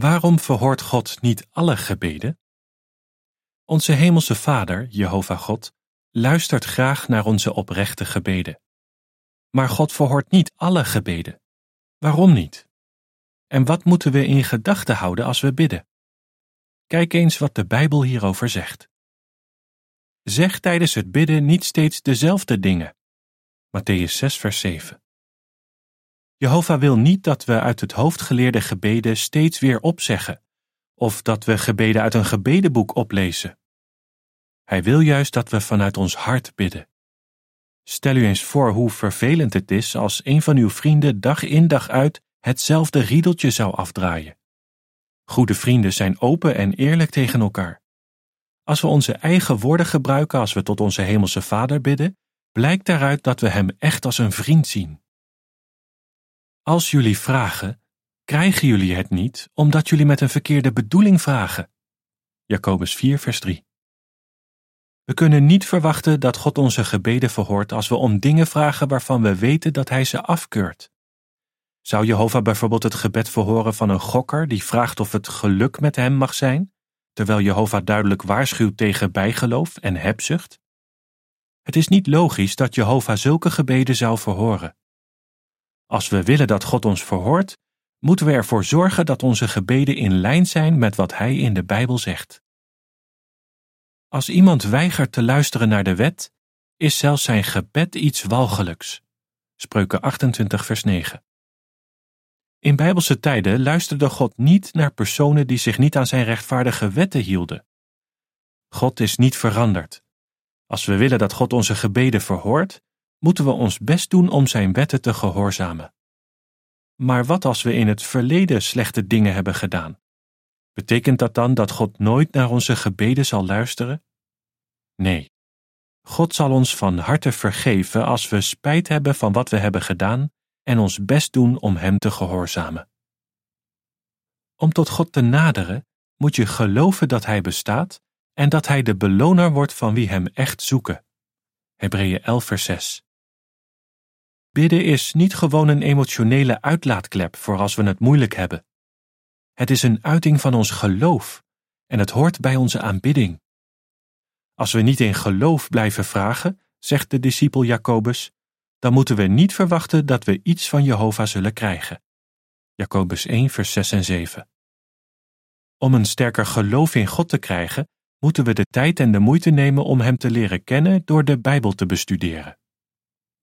Waarom verhoort God niet alle gebeden? Onze Hemelse Vader, Jehovah God, luistert graag naar onze oprechte gebeden. Maar God verhoort niet alle gebeden. Waarom niet? En wat moeten we in gedachten houden als we bidden? Kijk eens wat de Bijbel hierover zegt. Zeg tijdens het bidden niet steeds dezelfde dingen. Matthäus 6, vers 7. Jehovah wil niet dat we uit het hoofd geleerde gebeden steeds weer opzeggen, of dat we gebeden uit een gebedenboek oplezen. Hij wil juist dat we vanuit ons hart bidden. Stel u eens voor hoe vervelend het is als een van uw vrienden dag in dag uit hetzelfde riedeltje zou afdraaien. Goede vrienden zijn open en eerlijk tegen elkaar. Als we onze eigen woorden gebruiken als we tot onze Hemelse Vader bidden, blijkt daaruit dat we Hem echt als een vriend zien. Als jullie vragen, krijgen jullie het niet omdat jullie met een verkeerde bedoeling vragen. Jacobus 4, vers 3. We kunnen niet verwachten dat God onze gebeden verhoort als we om dingen vragen waarvan we weten dat Hij ze afkeurt. Zou Jehovah bijvoorbeeld het gebed verhoren van een gokker die vraagt of het geluk met hem mag zijn, terwijl Jehovah duidelijk waarschuwt tegen bijgeloof en hebzucht? Het is niet logisch dat Jehovah zulke gebeden zou verhoren. Als we willen dat God ons verhoort, moeten we ervoor zorgen dat onze gebeden in lijn zijn met wat Hij in de Bijbel zegt. Als iemand weigert te luisteren naar de wet, is zelfs zijn gebed iets walgelijks. Spreuken 28, vers 9. In bijbelse tijden luisterde God niet naar personen die zich niet aan zijn rechtvaardige wetten hielden. God is niet veranderd. Als we willen dat God onze gebeden verhoort, moeten we ons best doen om zijn wetten te gehoorzamen. Maar wat als we in het verleden slechte dingen hebben gedaan? Betekent dat dan dat God nooit naar onze gebeden zal luisteren? Nee. God zal ons van harte vergeven als we spijt hebben van wat we hebben gedaan en ons best doen om Hem te gehoorzamen. Om tot God te naderen, moet je geloven dat Hij bestaat en dat Hij de beloner wordt van wie Hem echt zoeken. Hebreeën 11 vers 6 Bidden is niet gewoon een emotionele uitlaatklep voor als we het moeilijk hebben. Het is een uiting van ons geloof en het hoort bij onze aanbidding. Als we niet in geloof blijven vragen, zegt de discipel Jacobus, dan moeten we niet verwachten dat we iets van Jehovah zullen krijgen. Jacobus 1, vers 6 en 7. Om een sterker geloof in God te krijgen, moeten we de tijd en de moeite nemen om Hem te leren kennen door de Bijbel te bestuderen.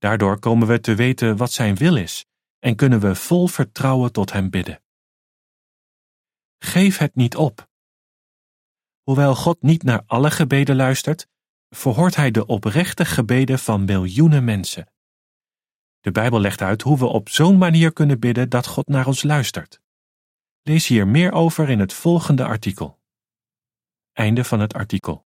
Daardoor komen we te weten wat Zijn wil is en kunnen we vol vertrouwen tot Hem bidden. Geef het niet op. Hoewel God niet naar alle gebeden luistert, verhoort Hij de oprechte gebeden van miljoenen mensen. De Bijbel legt uit hoe we op zo'n manier kunnen bidden dat God naar ons luistert. Lees hier meer over in het volgende artikel. Einde van het artikel.